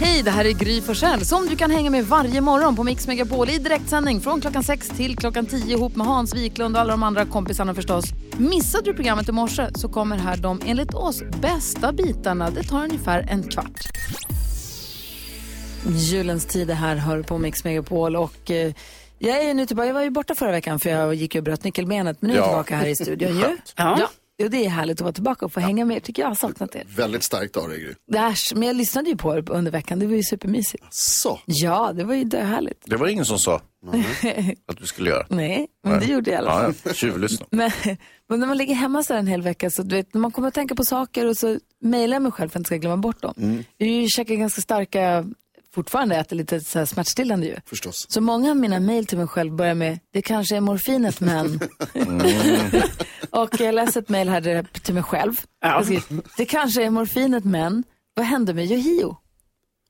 Hej, det här är Gry Forssell som du kan hänga med varje morgon på Mix Megapol i direktsändning från klockan 6 till klockan 10 ihop med Hans Wiklund och alla de andra kompisarna förstås. Missade du programmet i morse så kommer här de enligt oss bästa bitarna. Det tar ungefär en kvart. Julens tid är här, hör på Mix Megapol och eh, jag är nu tillbaka. Jag var ju borta förra veckan för jag gick och bröt nyckelbenet men nu är jag Ja. tillbaka här i studion ju. Skönt. Ja. Och det är härligt att vara tillbaka och få hänga med. Tycker jag har saknat det. Väldigt starkt av dig, Gry. Men jag lyssnade ju på er under veckan. Det var ju supermysigt. Så. Ja, det var ju döhärligt. Det var ingen som sa att du skulle göra. Nej, men det gjorde jag i alla fall. Ja. Tjuvlyssna. Men, men när man ligger hemma så en hel vecka så du vet, när man kommer att tänka på saker och så mejlar jag mig själv för att jag inte ska glömma bort dem. Mm. Jag käkar ganska starka, fortfarande äter lite så här smärtstillande ju. Förstås. Så många av mina mejl till mig själv börjar med, det kanske är morfinet men. och jag läste ett mejl här till mig själv. Jag skrev, det kanske är morfinet men, vad hände med Yohio?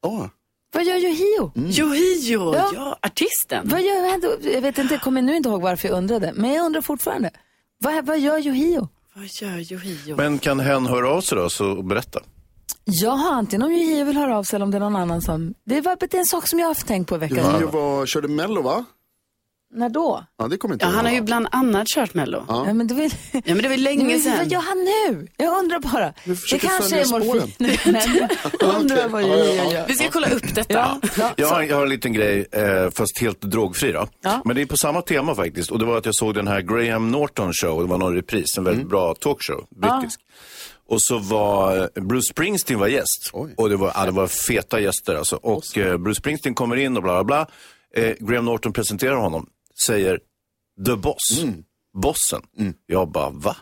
Åh. Vad gör Yohio? Yohio, Ja. ja. artisten. Vad gör, jag vet inte, jag kommer nu inte ihåg varför jag undrade, men jag undrar fortfarande. Vad, vad gör Yohio? Vad gör Yohio? Men kan hen höra av sig då så, och berätta? Jag har antingen om Yohio vill höra av sig eller om det är någon annan som... Det var det är en sak som jag har haft tänkt på i veckan. Var, körde Mello, va? När då? Ja, det kommer inte Ja, han har ju bland annat kört Mello. Ja. Ja, men det var, men det var länge men, vad sedan. gör han nu? Jag undrar bara. Det kanske är morfin. Jag undrar vad gör. Vi ska kolla upp detta. Ja, ja. Jag har, jag har en liten grej, eh, fast helt drogfri då. Ja. Men det är på samma tema faktiskt. Och det var att jag såg den här Graham Norton show, det var någon repris, en väldigt bra talkshow, brittisk. Och så var eh, Bruce Springsteen var gäst. Oj. Och det var, ja, det var feta gäster alltså. Och eh, Bruce Springsteen kommer in och bla bla bla. Eh, Graham Norton presenterar honom, säger the boss, bossen. Jag bara, va?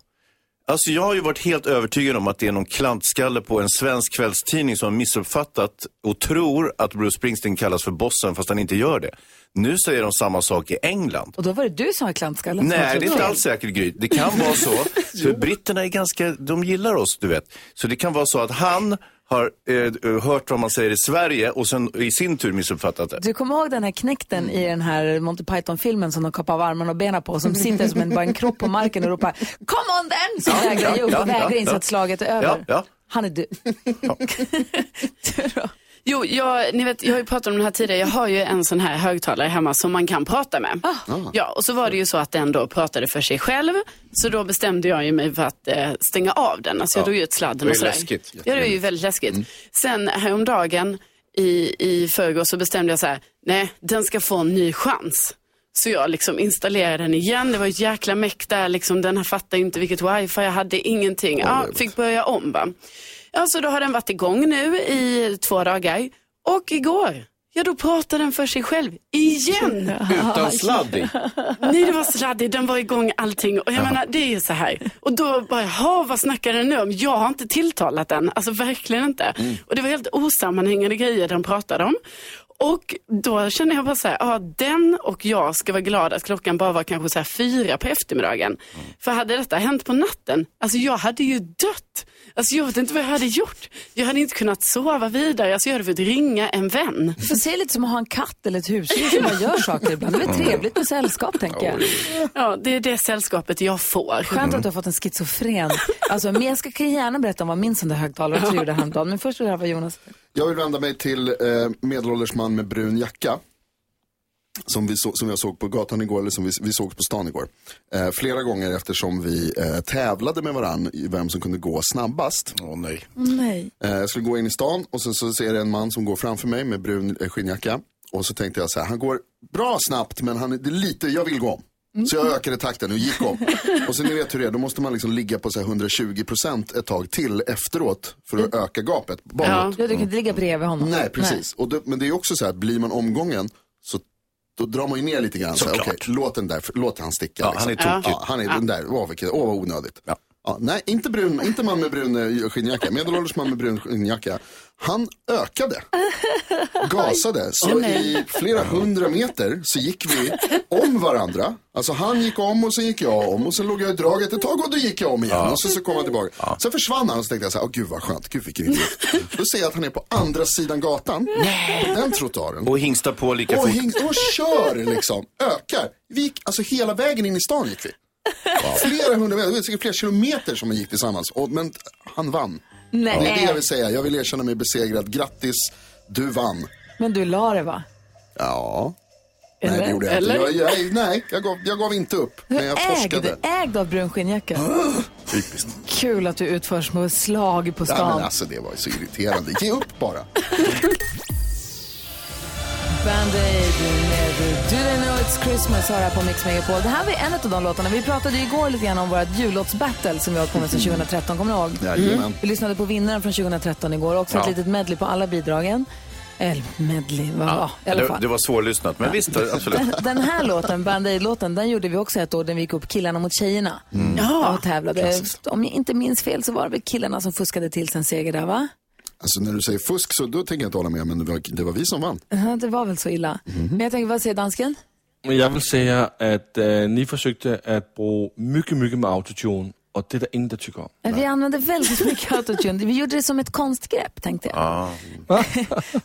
Alltså jag har ju varit helt övertygad om att det är någon klantskalle på en svensk kvällstidning som har missuppfattat och tror att Bruce Springsteen kallas för bossen fast han inte gör det. Nu säger de samma sak i England. Och då var det du som har klantskallen. Nej, det är inte alls säkert Gry. Det kan vara så. För britterna är ganska, de gillar oss, du vet. Så det kan vara så att han har eh, hört vad man säger i Sverige och sen i sin tur missuppfattat det. Du kommer ihåg den här knäkten i den här Monty Python-filmen som de kapar av armarna och benen på som sitter som en, bara en kropp på marken och ropar Come on then! Som vägrar ge upp ja, och vägrar ja, inse ja. att slaget är över. Ja, ja. Han är du. du då? Jo, jag, ni vet, jag har ju pratat om det här tidigare. Jag har ju en sån här högtalare hemma som man kan prata med. Ah. Ja, och så var det ju så att den då pratade för sig själv. Så då bestämde jag ju mig för att eh, stänga av den. Alltså jag drog ut sladden Det och ju sådär. läskigt. Ja, det var ju väldigt läskigt. Sen häromdagen i, i förrgår så bestämde jag så här, nej, den ska få en ny chans. Så jag liksom installerade den igen. Det var ett jäkla meck där, liksom, den här fattade inte vilket wifi jag hade, ingenting. Ja, fick börja om va. Ja, så då har den varit igång nu i två dagar. Och igår, ja då pratade den för sig själv igen. Utan sladd i. Nej, det var sladdig, den var igång allting. Och jag menar, det är ju så här. Och då bara, jaha, vad snackar den nu om? Jag har inte tilltalat den, alltså verkligen inte. Och det var helt osammanhängande grejer den pratade om. Och då kände jag bara så här, ja den och jag ska vara glada att klockan bara var kanske så här fyra på eftermiddagen. För hade detta hänt på natten, alltså jag hade ju dött. Alltså jag vet inte vad jag hade gjort. Jag hade inte kunnat sova vidare, alltså jag hade fått ringa en vän. Du får se lite som att ha en katt eller ett husdjur som bara gör saker ibland. Det är trevligt med sällskap tänker jag. Ja, det är det sällskapet jag får. Skönt att du har fått en schizofren. Alltså, men jag ska kan gärna berätta om vad min sån där högtalare gjorde häromdagen. Men först vill jag höra vad Jonas Jag vill vända mig till eh, medelålders man med brun jacka. Som, vi så, som jag såg på gatan igår, eller som vi, vi såg på stan igår. Eh, flera gånger eftersom vi eh, tävlade med varann i vem som kunde gå snabbast. Åh nej. Nej. Eh, jag skulle gå in i stan och så, så ser jag en man som går framför mig med brun eh, skinnjacka. Och så tänkte jag så här, han går bra snabbt men han det är lite, jag vill gå om. Så jag ökade takten och gick om. Och så ni vet hur det är, då måste man liksom ligga på så här 120% ett tag till efteråt för att öka gapet. Bara Ja. du kan inte ligga bredvid honom. Nej, precis. Och då, men det är också så här, blir man omgången så då drar man ju ner lite grann. Så här, okej, låt den där, låt han sticka. Ja, liksom. han är tokig. Ja, han är den där, åh, vilket, åh vad onödigt. Ja. Ja, nej, inte, brun, inte man med brun eh, skinnjacka, medelålders man med brun skinnjacka. Han ökade, gasade, så i flera hundra meter så gick vi om varandra. Alltså han gick om och så gick jag om och sen låg jag i draget ett tag och då gick jag om igen och så, så kom han tillbaka. Sen försvann han och så tänkte jag så här, åh gud vad skönt, gud vilken idiot. Då ser jag att han är på andra sidan gatan, på den trottoaren. Och hingstar på lika Och, fort. hing, och kör liksom, ökar. Vi gick, alltså hela vägen in i stan gick vi. Flera hundra meter, det var säkert flera kilometer som vi gick tillsammans. Och, men han vann. Nej. Det är det jag vill säga, jag vill erkänna mig besegrad. Grattis Du vann. Men du la det va? Ja. Nej, Eller? det gjorde jag Eller? inte. Jag, jag, nej, jag gav, jag gav inte upp. Men jag Ägd, torskade. ägd av brun skinnjacka. Typiskt. Kul att du utför små slag på stan. men alltså, det var ju så irriterande. Ge upp bara. Band-Aid Do They Know It's Christmas har här på Mix Megapol. Det här var en av de låtarna. Vi pratade ju igår lite grann om vårt jullåtsbattle som vi har på med sedan 2013. Kommer du ihåg? Jajamän. Vi lyssnade på vinnaren från 2013 igår. Också ett Ja. litet medley på alla bidragen. Eller medley, vad ja, i alla det, fall. det var svårlyssnat, men visst, absolut. Den här låten, Band-Aid-låten, den gjorde vi också ett år. Den vi gick upp killarna mot tjejerna. Ja, och tävlade. Om jag inte minns fel så var det killarna som fuskade till sin seger där, va? Alltså när du säger fusk så då tänker jag inte hålla med, men det var, det var vi som vann. Det var väl så illa. Men jag tänker, vad säger dansken? Jag vill säga att äh, ni försökte att bruge mycket, mycket med autotune och det är det ingen, der tycker om. Vi använde väldigt mycket autotune. Vi gjorde det som ett konstgrepp, tänkte jag.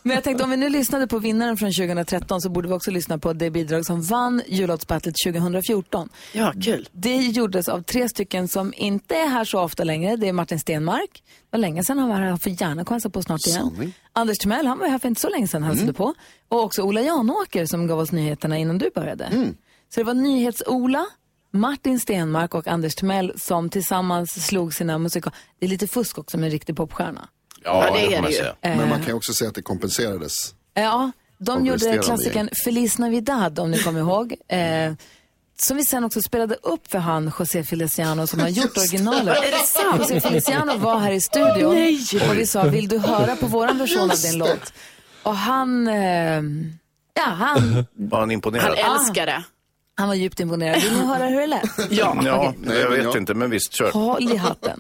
Men jag tänkte, om vi nu lyssnade på vinnaren från 2013 så borde vi också lyssna på det bidrag som vann jullåtsbattlet 2014. Ja, kul. Det gjordes av tre stycken som inte är här så ofta längre. Det är Martin Stenmark. Det var länge sedan han var här. Han får gärna komma på snart igen. Sanning. Anders Timell, han var här för inte så länge sedan hälsade på. Och också Ola Janåker som gav oss nyheterna innan du började. Så det var Nyhets-Ola, Martin Stenmark och Anders Timell som tillsammans slog sina musikal... Det är lite fusk också med en riktig popstjärna. Ja, Ja, det är får man det ju. säga. Men man kan ju också säga att det kompenserades. Ja, de gjorde klassikern Feliz Navidad om ni kommer ihåg. Eh, som vi sen också spelade upp för han José Feliciano som har gjort originalet. Är det sant? José Feliciano var här i studion och vi sa, vill du höra på våran version av din låt? Och han, eh, ja han, Var han imponerad? Han älskar det. Han var djupt imponerad. Vill ni höra hur det lät? Ja. Ja, Okej. Nej, jag vet inte, men visst, kör. Håll i hatten.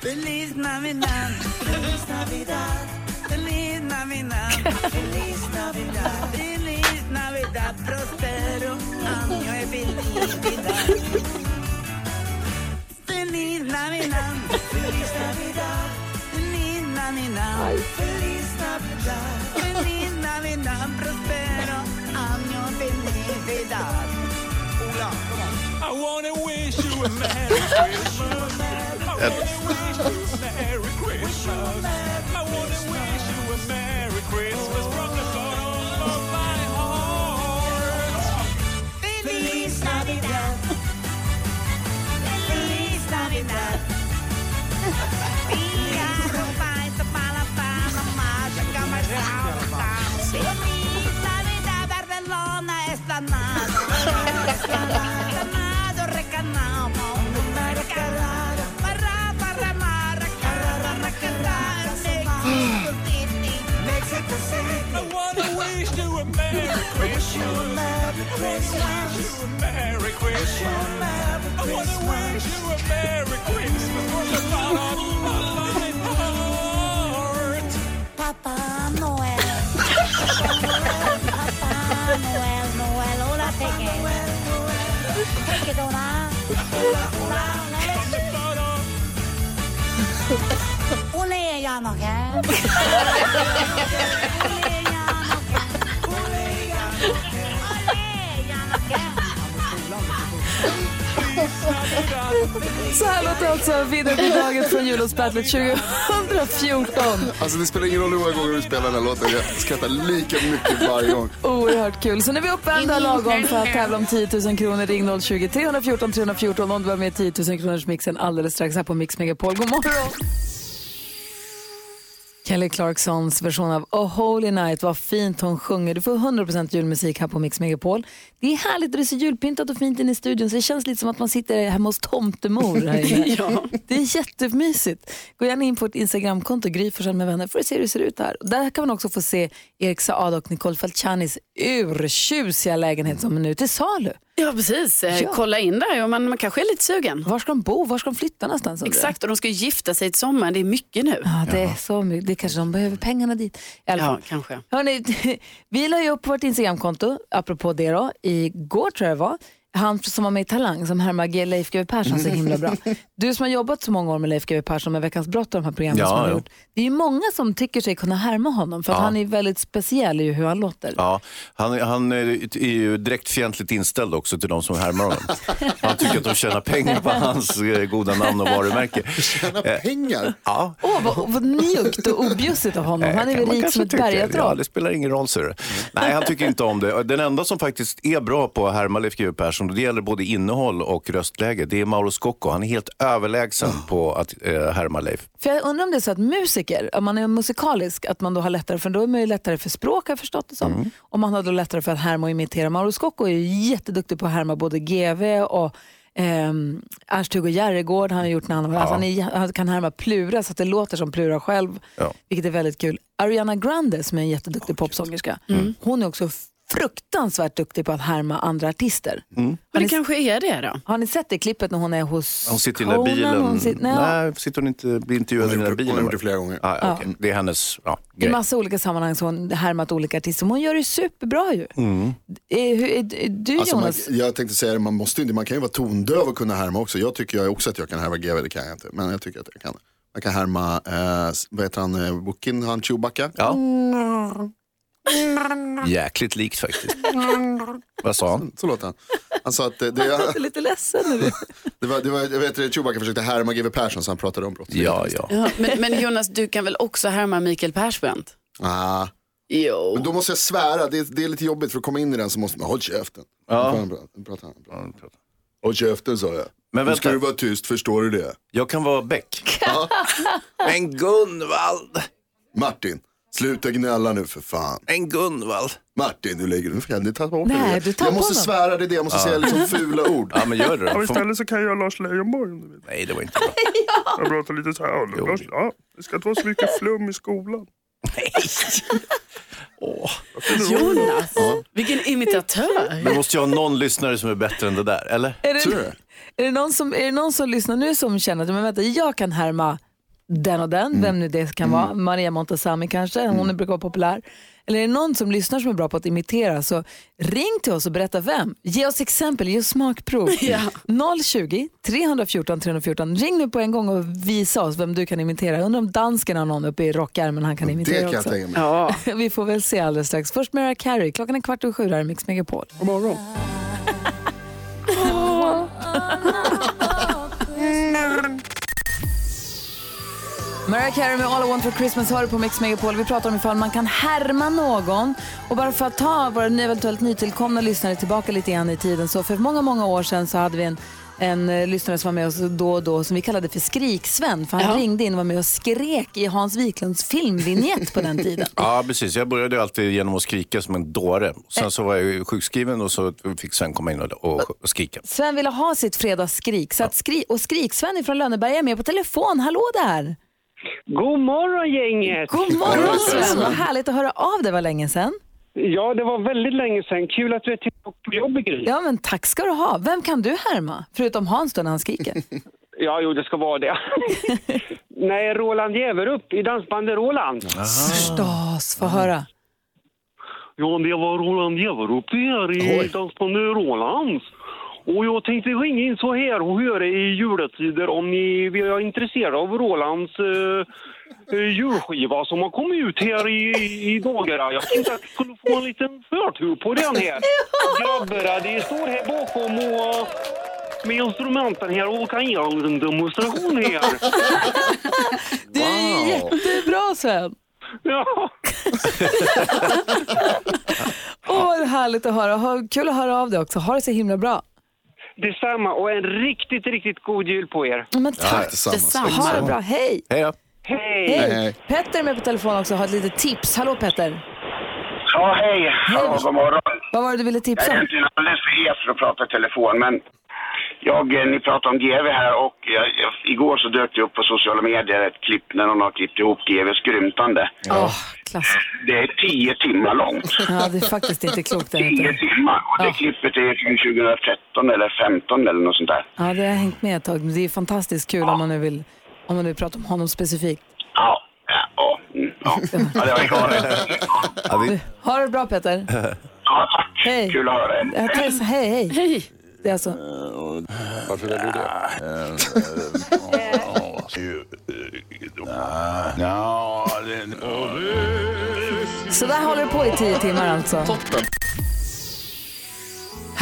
Feliz Navidad, Feliz Navidad, Feliz Navidad, Feliz Navidad, Navidad, prospero año y felicidad. Feliz Navidad, Feliz Navidad, Feliz Navidad, Feliz Navidad, Feliz Navidad, prospero año y felicidad. Ola. I wanna wish you a Merry Christmas. I wanna wish you a Merry Christmas. I wanna wish you a Merry Christmas from the Navidad. Feliz Navidad. Via rompite para Panamá, llegamos a Feliz Navidad, Barcelona, Esplanada. Esplanado, Merry Christmas. Wish you a Merry Christmas. I wanna wish you a Merry Christmas from the bottom of my heart. Papá Noel. Papá Noel, Noel, hola pequeña. Pequeñona. Ole ya no kan. Ole ya no kan. Så här låter alltså vinnarbidraget från jullåtsbattlet 2014. Alltså det spelar ingen roll hur många gånger du spelar den här låten, jag skrattar lika mycket varje gång. Oerhört kul. Så nu är vi uppvärmda lagom för att tävla om 10 000 kronor. Ring 020 314 314 om du var med i 10 000 kronors mixen alldeles strax här på Mix Megapol. God morgon! Kelly Clarksons version av Oh Holy Night, vad fint hon sjunger. Du får 100% julmusik här på Mix Megapol. Det är härligt och det är så julpyntat och fint inne i studion så det känns lite som att man sitter hemma hos tomtemor här inne. Ja. Det är jättemysigt. Gå gärna in på ett Instagramkonto, Gry Forssell med vänner, för att se hur det ser ut här. Där kan man också få se Erik Saade och Nicole Falcianis urtjusiga lägenhet som är nu till salu. Ja, precis. Eh, Ja. Kolla in där man, man kanske är lite sugen. Var ska de bo? Var ska de flytta någonstans? Exakt, och de ska ju gifta sig till sommaren. Det är mycket nu. Ja, det är så mycket. Det kanske de behöver pengarna dit. I Ja, kanske. Hörrni, vi la ju upp vårt Instagramkonto, apropå det då, igår tror jag det var. Han som var med i Talang som härmar G- Leif GW Persson så himla bra. Du som har jobbat så många år med Leif GW Persson med Veckans brott och de här programmen Ja, som han har ja. gjort. Det är ju många som tycker sig kunna härma honom för att han är väldigt speciell i hur han låter. Ja, han, han är ju direkt fientligt inställd också till de som härmar honom. Han tycker att de tjänar pengar på hans eh, goda namn och varumärke. Tjäna Eh, pengar. Ja, Åh, vad, vad njuggt och objussigt av honom. Han är väl man rik som ett tycka. Ja, bergatroll. det spelar ingen roll, ser du. Nej, han tycker inte om det. Den enda som faktiskt är bra på att härma Leif GW Persson, och det gäller både innehåll och röstläge, det är Mauro Scocco. Han är helt överlägsen på att eh, härma Leif. För jag undrar om det är så att musiker, om man är musikalisk, att man då har lättare, för då är man ju lättare för språk har jag förstått det som. Mm. Och man har då lättare för att härma och imitera. Mauro Scocco är ju jätteduktig på att härma både GV och ehm, Ernst-Hugo Järegård han har gjort när han, var- alltså han, är, han kan härma Plura så att det låter som Plura själv, Ja. vilket är väldigt kul. Ariana Grande som är en jätteduktig popsångerska, Mm. hon är också fruktansvärt duktig på att härma andra artister. Mm. Men det kanske är det då. Har ni sett det klippet när hon är hos Hon sitter i den där Conan? bilen. Hon sitter, nej, Nej, sitter hon inte, blir intervjuad i den där det- hon bilen? har gjort det flera gånger. Ah, ja. Det är hennes ja, I grej. massa olika sammanhang så har hon härmat olika artister. Men Hon gör det superbra ju. Är, hur, är, är du Alltså man, Jonas? jag tänkte säga det, man, måste inte, man kan ju vara tondöv och kunna härma också. Jag tycker jag också att jag kan härma GW, det kan jag inte. Men jag tycker att jag kan. Jag kan härma, eh, vad heter han, eh, Wookin, han Chewbacca. Ja. Jäkligt likt faktiskt. Vad sa han? Så låter han. Han sa att det, det, är lite ledsen nu. det var, det var, jag vet att Chewbacca försökte härma GW Persson så han pratade om brott. Ja, ja. Ja, men, men Jonas, du kan väl också härma Mikael Persbrandt? Ah, Jo. men då måste jag svära, det, är- det är lite jobbigt för att komma in i den så måste man, håll käften. Ja. Han prata, han. Håll käften sa jag. Men nu ska vänta. du vara tyst, förstår du det? Jag kan vara Beck. Men Gunvald, Martin, sluta gnälla nu för fan. en Gunvald. Martin, du lägger du ta bort Nej, det. du jag måste honom. svära, det är det. Jag måste säga liksom fula ord. Ja, men gör det då. Får- Istället så kan jag Lars Leijonborg om du vill. Nej, det var inte bra. Jag pratar lite så här. Jo. Lars, ja, det ska inte vara så mycket flum i skolan. Åh. Jonas, vilken imitatör. Men måste jag ha någon lyssnare som är bättre än det där, eller? Är Tror du det, det? är, det någon som, är det någon som lyssnar nu som känner att men vänta, jag kan härma den och den, vem nu det kan vara, Maria Montazami kanske, hon brukar vara populär. Eller är det någon som lyssnar som är bra på att imitera så ring till oss och berätta vem. Ge oss exempel, ge oss smakprov. 020 314 314. Ring nu på en gång och visa oss vem du kan imitera. Jag undrar om dansken har någon uppe i rockärmen han kan Det imitera kan jag också. tänka mig. Ja. Vi får väl se alldeles strax. Först Mariah Carey, klockan är kvart och sju här i Mix Megapol. God morgon. Mariah Carey med All I Want For Christmas hör på Mix Megapol. Vi pratar om ifall man kan härma någon. Och bara för att ta våra eventuellt nytillkomna lyssnare tillbaka lite grann i tiden. Så för många, många år sedan så hade vi en, en eh, lyssnare som var med oss då och då som vi kallade för Skriksven. För han Ja. ringde in och var med och skrek i Hans Wiklunds filmvinjett på den tiden. Ja, precis. Jag började alltid genom att skrika som en dåre. Sen så var jag ju sjukskriven och så fick Sven komma in och, och, och skrika. Sven ville ha sitt fredagsskrik. Så att skri och Skrik-Sven från Lönneberga är med på telefon. Hallå där! God morgon gänget! God morgon Sven! Vad härligt att höra av dig. var länge sedan. Ja, det var väldigt länge sedan. Kul att du är tillbaka på jobbet Gry. Ja, men tack ska du ha. Vem kan du härma? Förutom Hans då när han skriker. Ja, jo, det ska vara det. Nej, Roland Jäverup i dansbandet Roland. Förstås, få höra. Ja, det var Roland Jäverup det här i dansbandet Rolands. Och jag tänkte ringa in så här och höra i juletider om ni är intresserade av Rolands eh, eh, julskiva som har kommit ut här i, i dagarna. Jag tänkte att jag skulle få en liten förtur på den här. Grabbarna, de står här bakom och med instrumenten här och kan ge en liten demonstration här. Du är Wow. jättebra Sven. Ja. Åh, vad härligt att höra. Ha- Kul att höra av dig också. Ha det så himla bra. Detsamma och en riktigt, riktigt god jul på er. Ja, Men tack. Tillsammans. Detsamma. Ha det bra. Hej. Hej då. Hej! Hej. hej. Petter är med på telefon också och har ett litet tips. Hallå Petter. Ja, hej. Ja, god morgon. Vad var det du ville Jag tipsa är om? egentligen alldeles för het för att prata i telefon, men jag, eh, ni pratar om GV här och jag, jag, igår så dök det upp på sociala medier ett klipp när någon har klippt ihop GV skrymtande. Åh, klass. Det är tio timmar långt. Ja, det är faktiskt inte klokt. Det Tio inte. timmar. Och det Ja. klippet är från 2013 eller 15 eller något sånt där. Ja, det har hängt med ett tag. Men Det är fantastiskt kul om man nu vill om man nu pratar om honom specifikt. Ja, ja, ja. Mm, ja. ja det var galet. Ja, vi, Ha det bra Petter. Ja, tack. Hej. Kul att höra tar- Hej, hej. Hej. Det är alltså... Varför väljer du det? Så där håller det på i tio timmar alltså. Toppen.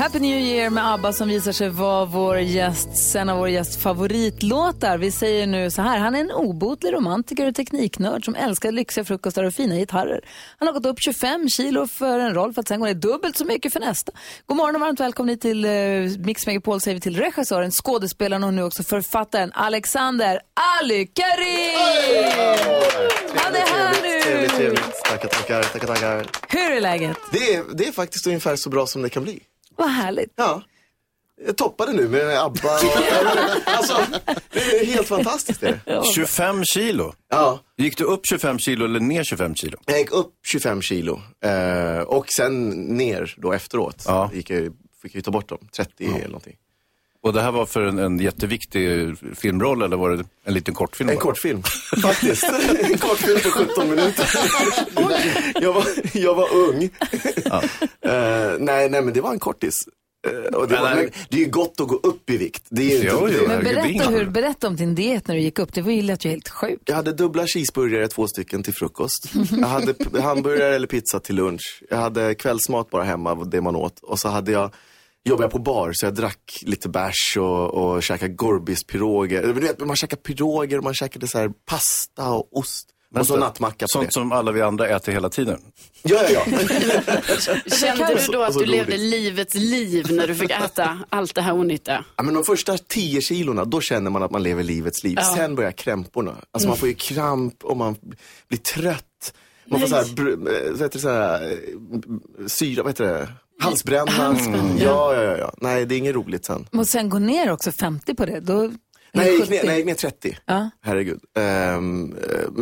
Happy New Year med ABBA som visar sig vara vår gäst, en av vår gästs favoritlåtar. Vi säger nu så här, han är en obotlig romantiker och tekniknörd som älskar lyxiga frukostar och fina gitarrer. Han har gått upp 25 kilo för en roll för att sen gå ner dubbelt så mycket för nästa. God morgon och varmt välkommen till uh, Mix Megapol säger vi till regissören, skådespelaren och nu också författaren Alexander Ali Karim! Han är här nu! Trevligt, trevligt. Tackar, tackar, tackar, tackar. Hur är läget? Det är, det är faktiskt ungefär så bra som det kan bli. Vad härligt. Ja. Jag toppade nu med ABBA. Och, alltså, det är helt fantastiskt. Det. 25 kilo? Ja. Gick du upp 25 kilo eller ner 25 kilo? Jag gick upp 25 kilo eh, och sen ner då efteråt. Ja. Gick jag, fick jag ju ta bort dem, 30 eller någonting. Och det här var för en, en jätteviktig filmroll eller var det en liten kortfilm? En bara? kortfilm, faktiskt. en kortfilm på 17 minuter. jag, var, jag var ung. Eh, nej, nej, men det var en kortis. Eh, och det, var, Men, men, det är ju gott att gå upp i vikt. Det är ju inte, Jo, jo, det- Men berätta, hur, berätta om din diet när du gick upp. Det var ju lät ju helt sjukt. Jag hade dubbla cheeseburgare, två stycken till frukost. Jag hade hamburgare eller pizza till lunch. Jag hade kvällsmat bara hemma, det man åt. Och så hade jag, jobbade jag på bar, så jag drack lite bärs och, och käkade Gorbis-piroger. Men Du vet, man käkade piroger och man käkade så här pasta och ost. och så nattmacka på Sånt det. som alla vi andra äter hela tiden. Ja, ja, ja. Kände du då att Alltså, du levde livets liv när du fick äta allt det här onyttiga? ja men de första tio kilorna, då känner man att man lever livets liv. Ja. Sen börjar krämporna. Alltså man får ju kramp och man blir trött. Man får så här, br- eh, så heter det så här, eh, syra, vad heter det? Halsbränna. Halsbränna, Ja, ja, ja, ja. Nej, det är inget roligt sen. Och sen gå ner också 50 på det. Då Nej, jag gick 70. ner, nej, jag gick ner 30. Ja. Herregud.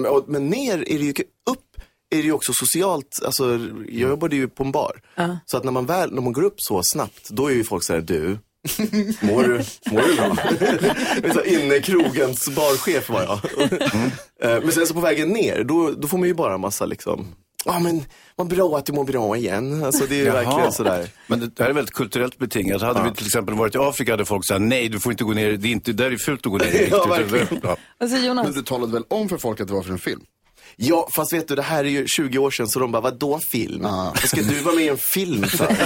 Och- men ner är det ju, upp är det ju också socialt, alltså jag jobbade ju på en bar. Ja. Så att när man väl, när man går upp så snabbt, då är ju folk så här, du, mår du, mår du bra? Det är så här, Inne i krogens barchef var jag. Eh, men sen så på vägen ner, då, då får man ju bara en massa liksom, ja men vad bra att du mår bra igen. Alltså det är ju verkligen sådär. Men det här är väldigt kulturellt betingat. Hade vi till exempel varit i Afrika hade folk sagt nej, du får inte gå ner, det är inte, där är fult att gå ner. Ja, verkligen. ja. Alltså Jonas, Men du talade väl om för folk att det var för en film? Ja, fast vet du, det här är ju 20 år sedan så de bara, vadå film? Ah. Vad ska du vara med i en film för?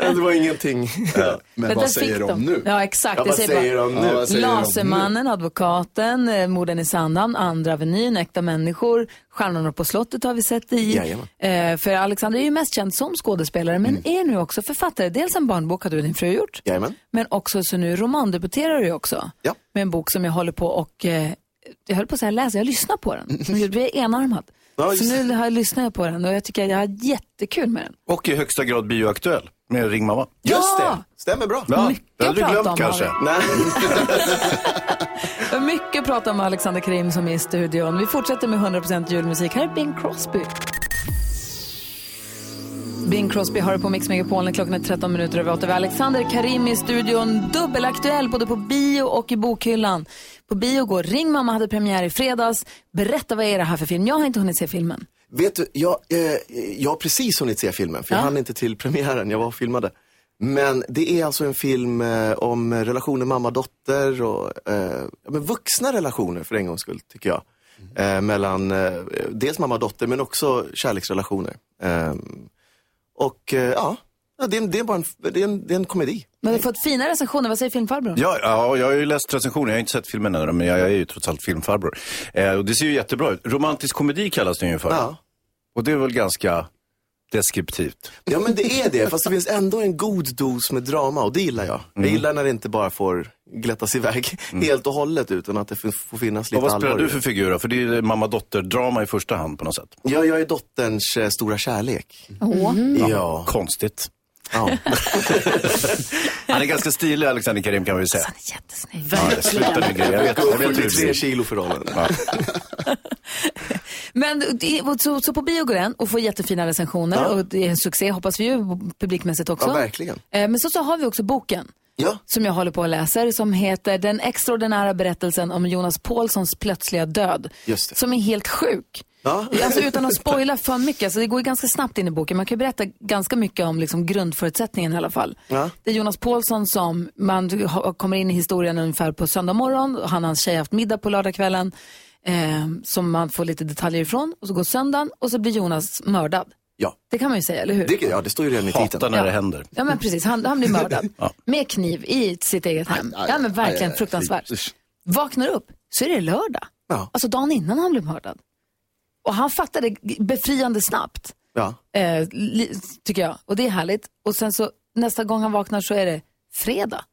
Ja, det var ingenting. Men Men där vad fick säger de nu? Ja, exakt. Ja, Det vad säger säger de Ja, nu? säger de nu? Lasermannen, advokaten, eh, morden i Sandhamn, Andra Avenyn, Äkta människor, Stjärnorna på slottet har vi sett i. Eh, för Alexander är ju mest känd som skådespelare, men är nu också författare. Dels en barnbok har du och din fru gjort, Jajamän. men också så nu romandebuterar du ju också. Ja. Med en bok som jag håller på och, eh, jag höll på att säga läsa, jag lyssnar på den. Jag är enarmad. Ja, så just nu har jag lyssnat jag på den och jag tycker jag har jättekul med den. Och i högsta grad bioaktuell med Ring Mamma. Just Ja! det, stämmer bra. Ja, Mycket det hade du glömt om, kanske. Nej. Mycket prata om med Alexander Karim som är i studion. Vi fortsätter med 100% julmusik. Här är Bing Crosby. Bing Crosby har det på Mix Megapol när klockan är 13 minuter över 8. Vi har Alexander Karim i studion, dubbelaktuell både på bio och i bokhyllan. På bio går Ring mamma hade premiär i fredags. Berätta vad är det här för film? Jag har inte hunnit se filmen. Vet du, jag, eh, jag har precis hunnit se filmen, för jag Ja. hann inte till premiären, jag var och filmade. Men det är alltså en film eh, om relationer mamma-dotter och eh, men vuxna relationer för en gångs skull, tycker jag. Eh, mellan eh, dels mamma-dotter men också kärleksrelationer. Och eh, ja, ja, det, är, det, är bara en, det, är en, det är en komedi. Men vi har fått fina recensioner. Vad säger filmfarbrorn? Ja, ja, jag har ju läst recensioner, jag har inte sett filmen ännu, men jag, jag är ju trots allt filmfarbror. Eh, och det ser ju jättebra ut. Romantisk komedi kallas den ju för. Ja. Och det är väl ganska deskriptivt. Ja men det är det, fast det finns ändå en god dos med drama och det gillar jag. Mm. Jag gillar när det inte bara får glättas iväg helt och hållet utan att det får finnas lite Och vad spelar allvar du för figur då? För det är mamma-dotter-drama i första hand på något sätt. Ja, jag är dotterns eh, stora kärlek. Åh. Ja. Konstigt. ja. Han är ganska stilig, Alexander Karim kan vi väl säga. Han är jättesnygg. Ja, sluta nu grejer. Jag vet, jag vet 73 blir. kilo för rollen. Ja. Men det, så, så på bio går den och får jättefina recensioner Ja. och det är en succé hoppas vi ju publikmässigt också. Ja, verkligen. Eh, Men så, så har vi också boken Ja, som jag håller på och läser som heter Den extraordinära berättelsen om Jonas Paulssons plötsliga död. Som är helt sjuk. Alltså utan att spoila för mycket, alltså det går ju ganska snabbt in i boken. Man kan ju berätta ganska mycket om liksom grundförutsättningen i alla fall. Ja. Det är Jonas Paulsson som, man kommer in i historien ungefär på söndag morgon. Han och hans tjej har haft middag på lördagskvällen. Eh, som man får lite detaljer ifrån. Och så går söndagen och så blir Jonas mördad. Ja. Det kan man ju säga, eller hur? Det, ja, det står ju redan i titeln. Hatar när det händer. Ja men precis, han, han blir mördad. Med kniv i sitt eget hem. aj, ja men verkligen aj, aj, fruktansvärt. Vaknar upp så är det lördag. Ja. Alltså dagen innan han blev mördad. Och han fattade befriande snabbt, Ja. eh, tycker jag. Och det är härligt. Och sen så nästa gång han vaknar så är det fredag.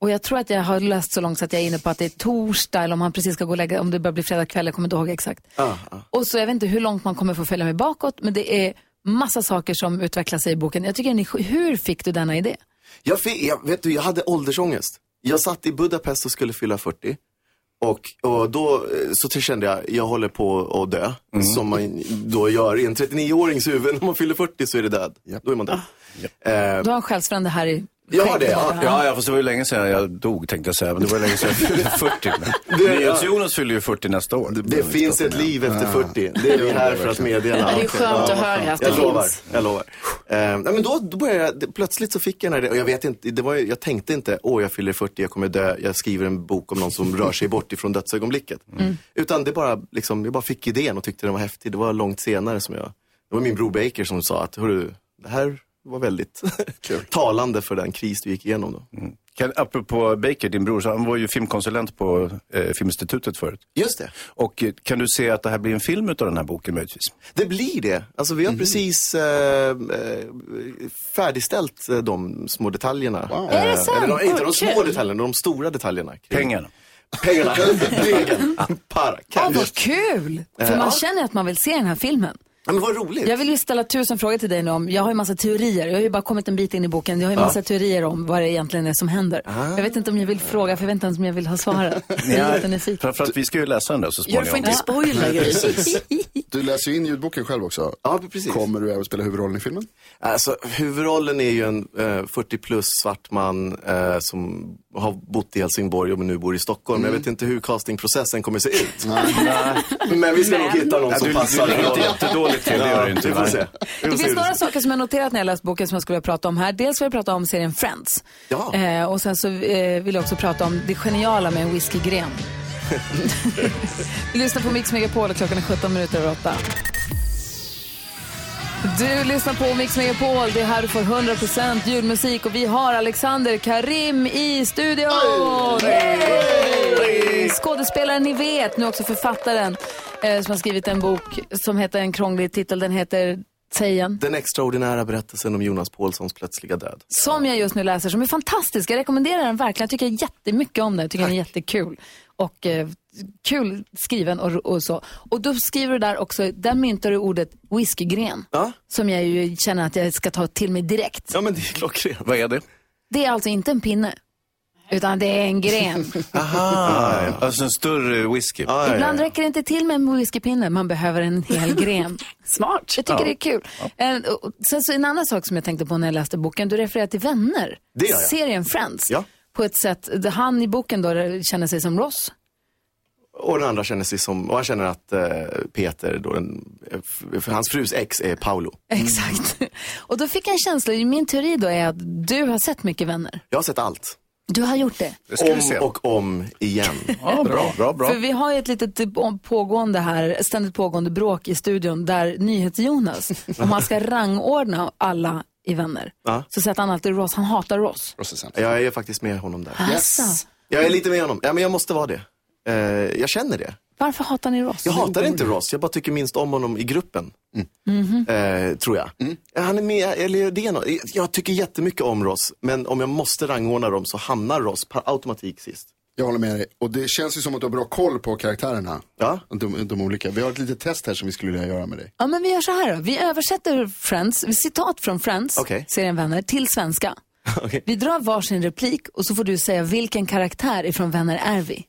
Och jag tror att jag har läst så långt så att jag är inne på att det är torsdag eller om han precis ska gå och lägga, om det börjar bli fredag kväll, jag kommer inte ihåg exakt. Ja, ja. Och så jag vet inte hur långt man kommer få följa med bakåt, men det är massa saker som utvecklar sig i boken. Jag tycker hur fick du denna idé? Jag, fick, jag, vet du, jag hade åldersångest. Jag satt i Budapest och skulle fylla 40. Och, och då eh, så kände jag, jag håller på att dö. Som man då gör i en 39-årings huvud. När man fyller 40 så är det död. Då är man död. Eh, Du har en själsfrände här i Har det, ja. Ja, ja, fast det var ju länge sedan jag dog tänkte jag säga. Men det var länge sedan jag fyllde 40. Men Det- NyhetsJonas fyller ju 40 nästa år. det finns ett liv efter 40. Det är vi här för att meddela. Ja, det är skönt att höra att det jag lovar, finns. Jag lovar. Eh, nej, men då, då började jag, det- plötsligt så fick jag den här. Och jag vet inte, det var, ju- jag tänkte inte, åh jag fyller 40, jag kommer dö, jag skriver en bok om någon som rör sig bort ifrån dödsögonblicket. Utan det bara, liksom, jag bara fick idén och tyckte den var häftig. Det var långt senare som jag, det var min bror Baker som sa att, hörru, det här var väldigt talande för den kris du gick igenom då. Kan, apropå Baker, din bror, så han var ju filmkonsulent på eh, Filminstitutet förut. Just det. Och eh, kan du se att det här blir en film av den här boken möjligtvis? Det blir det. Alltså vi har precis eh, eh, färdigställt eh, de små detaljerna. Wow. Eh, Är det sant? Eller inte de små detaljerna, de stora detaljerna. kring- Pengarna. Pengarna. Regeln. Para. Ja, vad kul! För man känner att man vill se den här filmen. Ja, men vad roligt. Jag vill ju ställa tusen frågor till dig nu om, jag har ju massa teorier, jag har ju bara kommit en bit in i boken, jag har ju massa teorier om vad det egentligen är som händer. Jag vet inte om jag vill fråga, för jag vet inte ens om jag vill ha svaret. Jättenyfiken. Framförallt, vi ska ju läsa den där så Jag får småningom. inte spoila grejer. Du läser ju in ljudboken själv också. Ja, precis. Kommer du även spela huvudrollen i filmen? Alltså, huvudrollen är ju en eh, 40 plus svart man eh, som har bott i Helsingborg och nu bor i Stockholm. Jag vet inte hur castingprocessen kommer se ut. Men vi ska nog hitta någon Ja, som du, passar. du inte jättedåligt till, det gör du inte. vi får nej. se. Det finns några saker som jag noterat när jag läst boken som jag skulle vilja prata om här. Dels vill jag prata om serien Friends. Ja. Eh, och sen så eh, vill jag också prata om det geniala med en whiskygren. Vi lyssnar på Mix Megapol och klockan är 17 minuter över 8. Du lyssnar på Mix Megapol, det är här du får 100% julmusik och vi har Alexander Karim i studion! Yay! Skådespelaren ni vet, nu också författaren eh, som har skrivit en bok som heter en krånglig titel, den heter Säg igen. Den extraordinära berättelsen om Jonas Paulssons plötsliga död. Som jag just nu läser, som är fantastisk. Jag rekommenderar den verkligen. Jag tycker jättemycket om den. Jag tycker den är jättekul. Och eh, kul skriven och, och så. Och då skriver du där också, där myntar du ordet whiskygren. Ja, Som jag ju känner att jag ska ta till mig direkt. ja men det är klockrent. Vad är det? Det är alltså inte en pinne. Utan det är en gren. Ah, alltså en större whisky. Ja, ja, Ibland ja. räcker det inte till med en whiskypinne, man behöver en hel gren. Smart. Jag tycker det är kul. En, och sen så en annan sak som jag tänkte på när jag läste boken, du refererar till Vänner. Det gör jag. Serien Friends. Ja. På ett sätt, han i boken då känner sig som Ross. Och den andra känner sig som, och han känner att eh, Peter, då den, eh, för hans frus ex är Paolo. Exakt. Och då fick jag en känsla, min teori då är att du har sett mycket Vänner. Jag har sett allt. Du har gjort det. Det. Om och om igen. Ja, bra, bra, bra. För vi har ju ett litet pågående här, ständigt pågående bråk i studion där NyhetsJonas, om man ska rangordna alla i Vänner, Ja. så sätter han alltid Ross, han hatar Ross. Processent. Jag är faktiskt med honom där. Alltså, Jag är lite med honom. Ja, men jag måste vara det. Eh, jag känner det. varför hatar ni Ross? Jag hatar inte Ross, jag bara tycker minst om honom i gruppen. Eh, tror jag. Han är med, eller det är något. Jag tycker jättemycket om Ross, men om jag måste rangordna dem så hamnar Ross per automatik sist. Jag håller med dig. Och det känns ju som att du har bra koll på karaktärerna. Ja. De, de olika. Vi har ett litet test här som vi skulle vilja göra med dig. Ja, men vi gör så här då. Vi översätter Friends, citat från Friends, Okej. serien Vänner, till svenska. Okej. Vi drar varsin replik och så får du säga vilken karaktär ifrån Vänner är vi.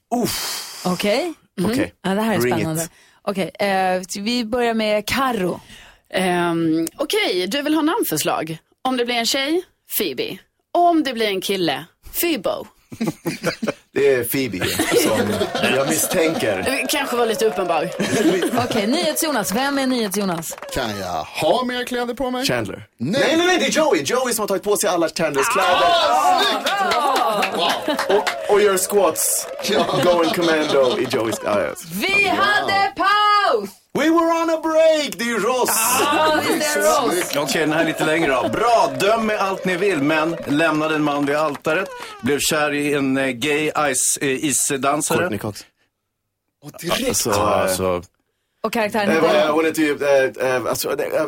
Okej? Mhm. Okej. Ja, det här är Bring spännande. Okej, eh, vi börjar med Karo. Um, Okej, du vill ha namnförslag? Om det blir en tjej, Phoebe. Om det blir en kille, Fybo. Det är Phoebe som jag misstänker. Det kanske var lite uppenbar. Okej, NyhetsJonas. Vem är NyhetsJonas? Kan jag ha mer kläder på mig? Chandler. Nej. Nej, nej, nej, det är Joey. Joey som har tagit på sig alla Chandlers kläder. Och, och gör squats. Going commando i Joeys... Ja, ja. Vi hade paus! We were on a break! Det är ju Ross! Är det Ross. Okej, den här är lite längre då. Bra, döm med allt ni vill, men lämnade en man vid altaret, blev kär i en eh, gay ice, eh, isdansare. Courtney Cox. Alltså, eh, alltså, Och karaktären Eh, heter? Hon är typ... eh, eh, Alltså, eh,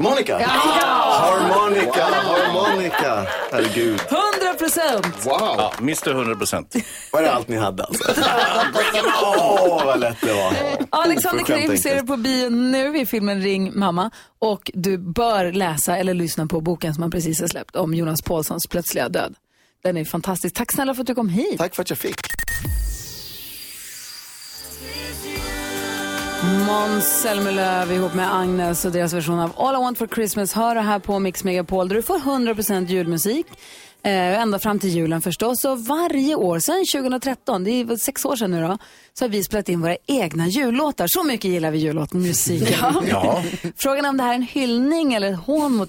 eh, ja, Monica! Harmonica, harmonica. Herregud. 100 procent! Wow. ja, Mr 100 procent. Var det allt ni hade alltså? Åh, vad lätt det var. Alexander Oförskämt Krim ser enkelt. du på bio nu i filmen Ring mamma. Och du bör läsa eller lyssna på boken som han precis har släppt om Jonas Paulssons plötsliga död. Den är fantastisk. Tack snälla för att du kom hit. Tack för att jag fick. Måns Zelmerlöw ihop med Agnes och deras version av All I Want For Christmas hör det här på Mix Megapol där du får 100% julmusik. Eh, ända fram till julen förstås. Och varje år, sedan 2013, det är sex år sedan nu då, så har vi spelat in våra egna jullåtar. Så mycket gillar vi jullåtmusiken. Ja. Frågan är om det här är en hyllning eller ett hån mot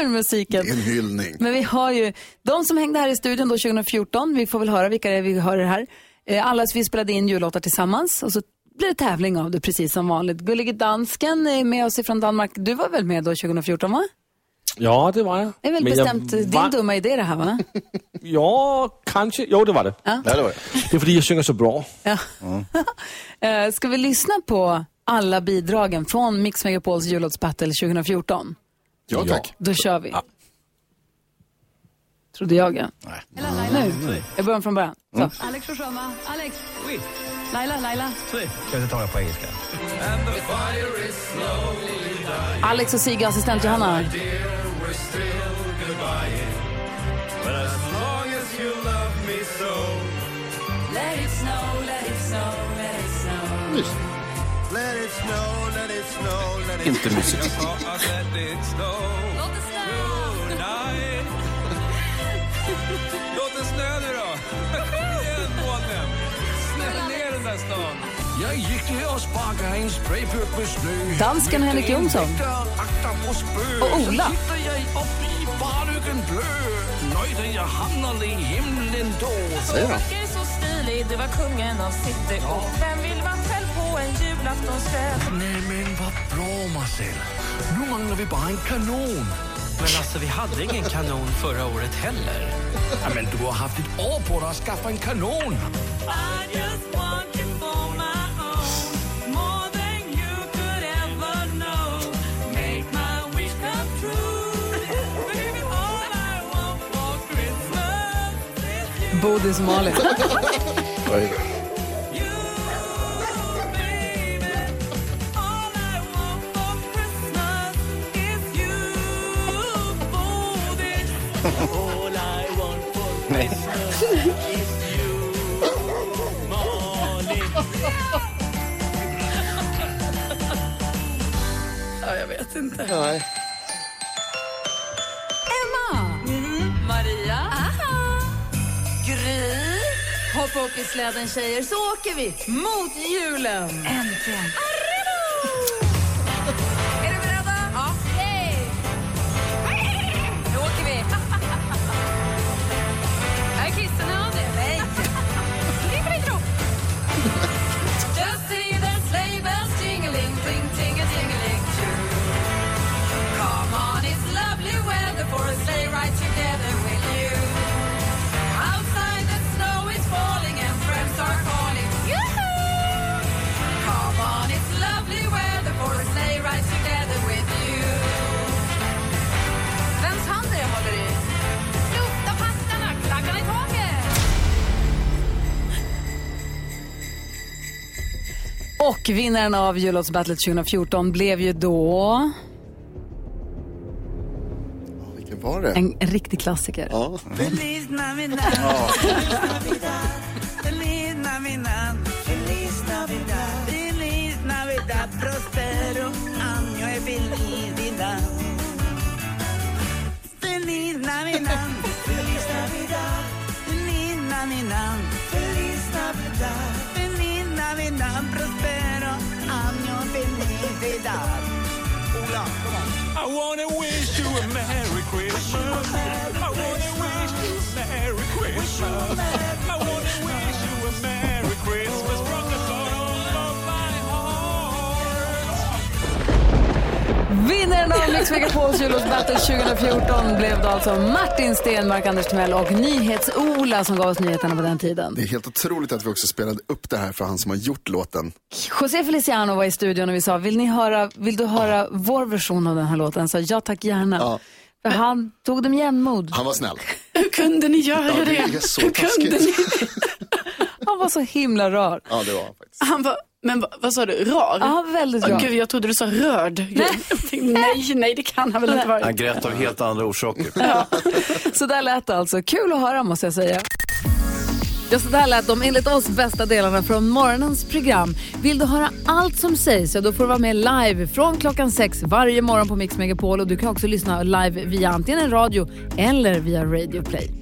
julmusiken. En hyllning. Men vi har ju de som hängde här i studion då 2014, vi får väl höra vilka det är vi hör det här. Eh, Alla vi spelade in jullåtar tillsammans och så blir det tävling av det precis som vanligt. Gullige dansken är med oss ifrån Danmark. Du var väl med då 2014 va? Ja, det var jag. Det är väl Men jag bestämt din var- dumma idé det här va? Ja, kanske. Jo, det var det. Ja. Ja, det var det. Det är för att jag sjunger så bra. Ja. Eh, Ska vi lyssna på alla bidragen från Mix Megapols jullåtsbattle 2014? Ja, tack. Då kör vi. Trodde jag ja. Nej. Nu, jag börjar från början. Så. Alex får sjunga. Alex. Laila, Laila. Jag tar det på engelska. Alex och Sigge, assistent Johanna. Inte mysigt. Låt det snö nu då! Kom igen, månen! Ner stan! Jag gick till och sparkade en sprayburk med snö. Dansken Henrik Jonsson. Och Ola. Så. Säger han. är så stilig, det var kungen av city och vem vill vara själv på en julaftonskväll? Nej men vad bra Marcel. Nu manglar vi bara en kanon. Men alltså, vi hade ingen kanon förra året heller. Ja, men du har haft ett år på dig att skaffa en kanon. Bodis Malin. Nej. Ja, jag vet inte. Nej. Hoppa i släden tjejer så åker vi mot julen. Äntligen. Vinnaren av jullåtsbattlet 2014 blev ju då Vilken var det? en, en riktig klassiker. Ja. Feliz Navidad. Feliz Navidad. Feliz Navidad. Navidad. Ola, kom on. I wanna wish you a Merry Christmas. I wanna wish you a Merry Christmas. I wanna wish you a Merry Christmas Vinnaren av Mix Megapols jullåtsbattle 2014 blev då alltså Martin Stenmark, Anders Timell och Nyhets-Ola som gav oss nyheterna på den tiden. Det är helt otroligt att vi också spelade upp det här för han som har gjort låten. José Feliciano var i studion och vi sa, vill, ni höra, vill du höra vår version av den här låten? Så ja tack gärna. För han tog dem jämnmod. Han var snäll. Hur kunde ni göra Ja, det det? är så Hur kunde taskigt. ni? Han var så himla rar. Ja, det var han faktiskt. Han var, men vad, vad sa du, rar? Ja, väldigt rar. Gud, jag trodde du sa rörd. Nej, nej, det kan han väl inte vara. Han grät av helt andra orsaker. Så där lät det alltså. Kul att höra måste jag säga. Ja, så där lät de enligt oss bästa delarna från morgonens program. Vill du höra allt som sägs så då får du vara med live från klockan sex varje morgon på Mix Megapol. Och du kan också lyssna live via antingen en radio eller via Radio Play.